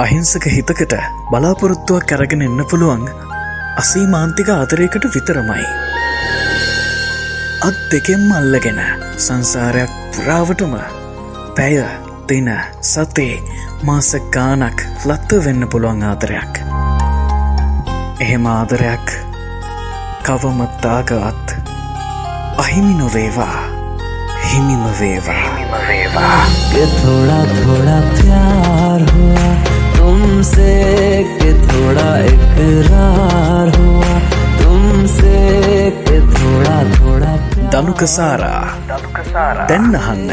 අහිංසක හිතකට බලාපොරොත්තුවක් කරගෙන එන්න පුළුවන් අසීමාන්තික ආදරයකට විතරමයි. අත් දෙකෙන් අල්ලගෙන සංසාරයක් පුරාවටම පැය දෙන සතේ මාස ගානක් ලත්ව වෙන්න පුළුවන් ආදරයක්. එහෙම ආදරයක් කවමත්තාගවත් අහිමි නොවේවා හිමිම වේවා. ගෙතුොඩක් ගොඩක් යාර දනුකසාරා දැන්නහන්න.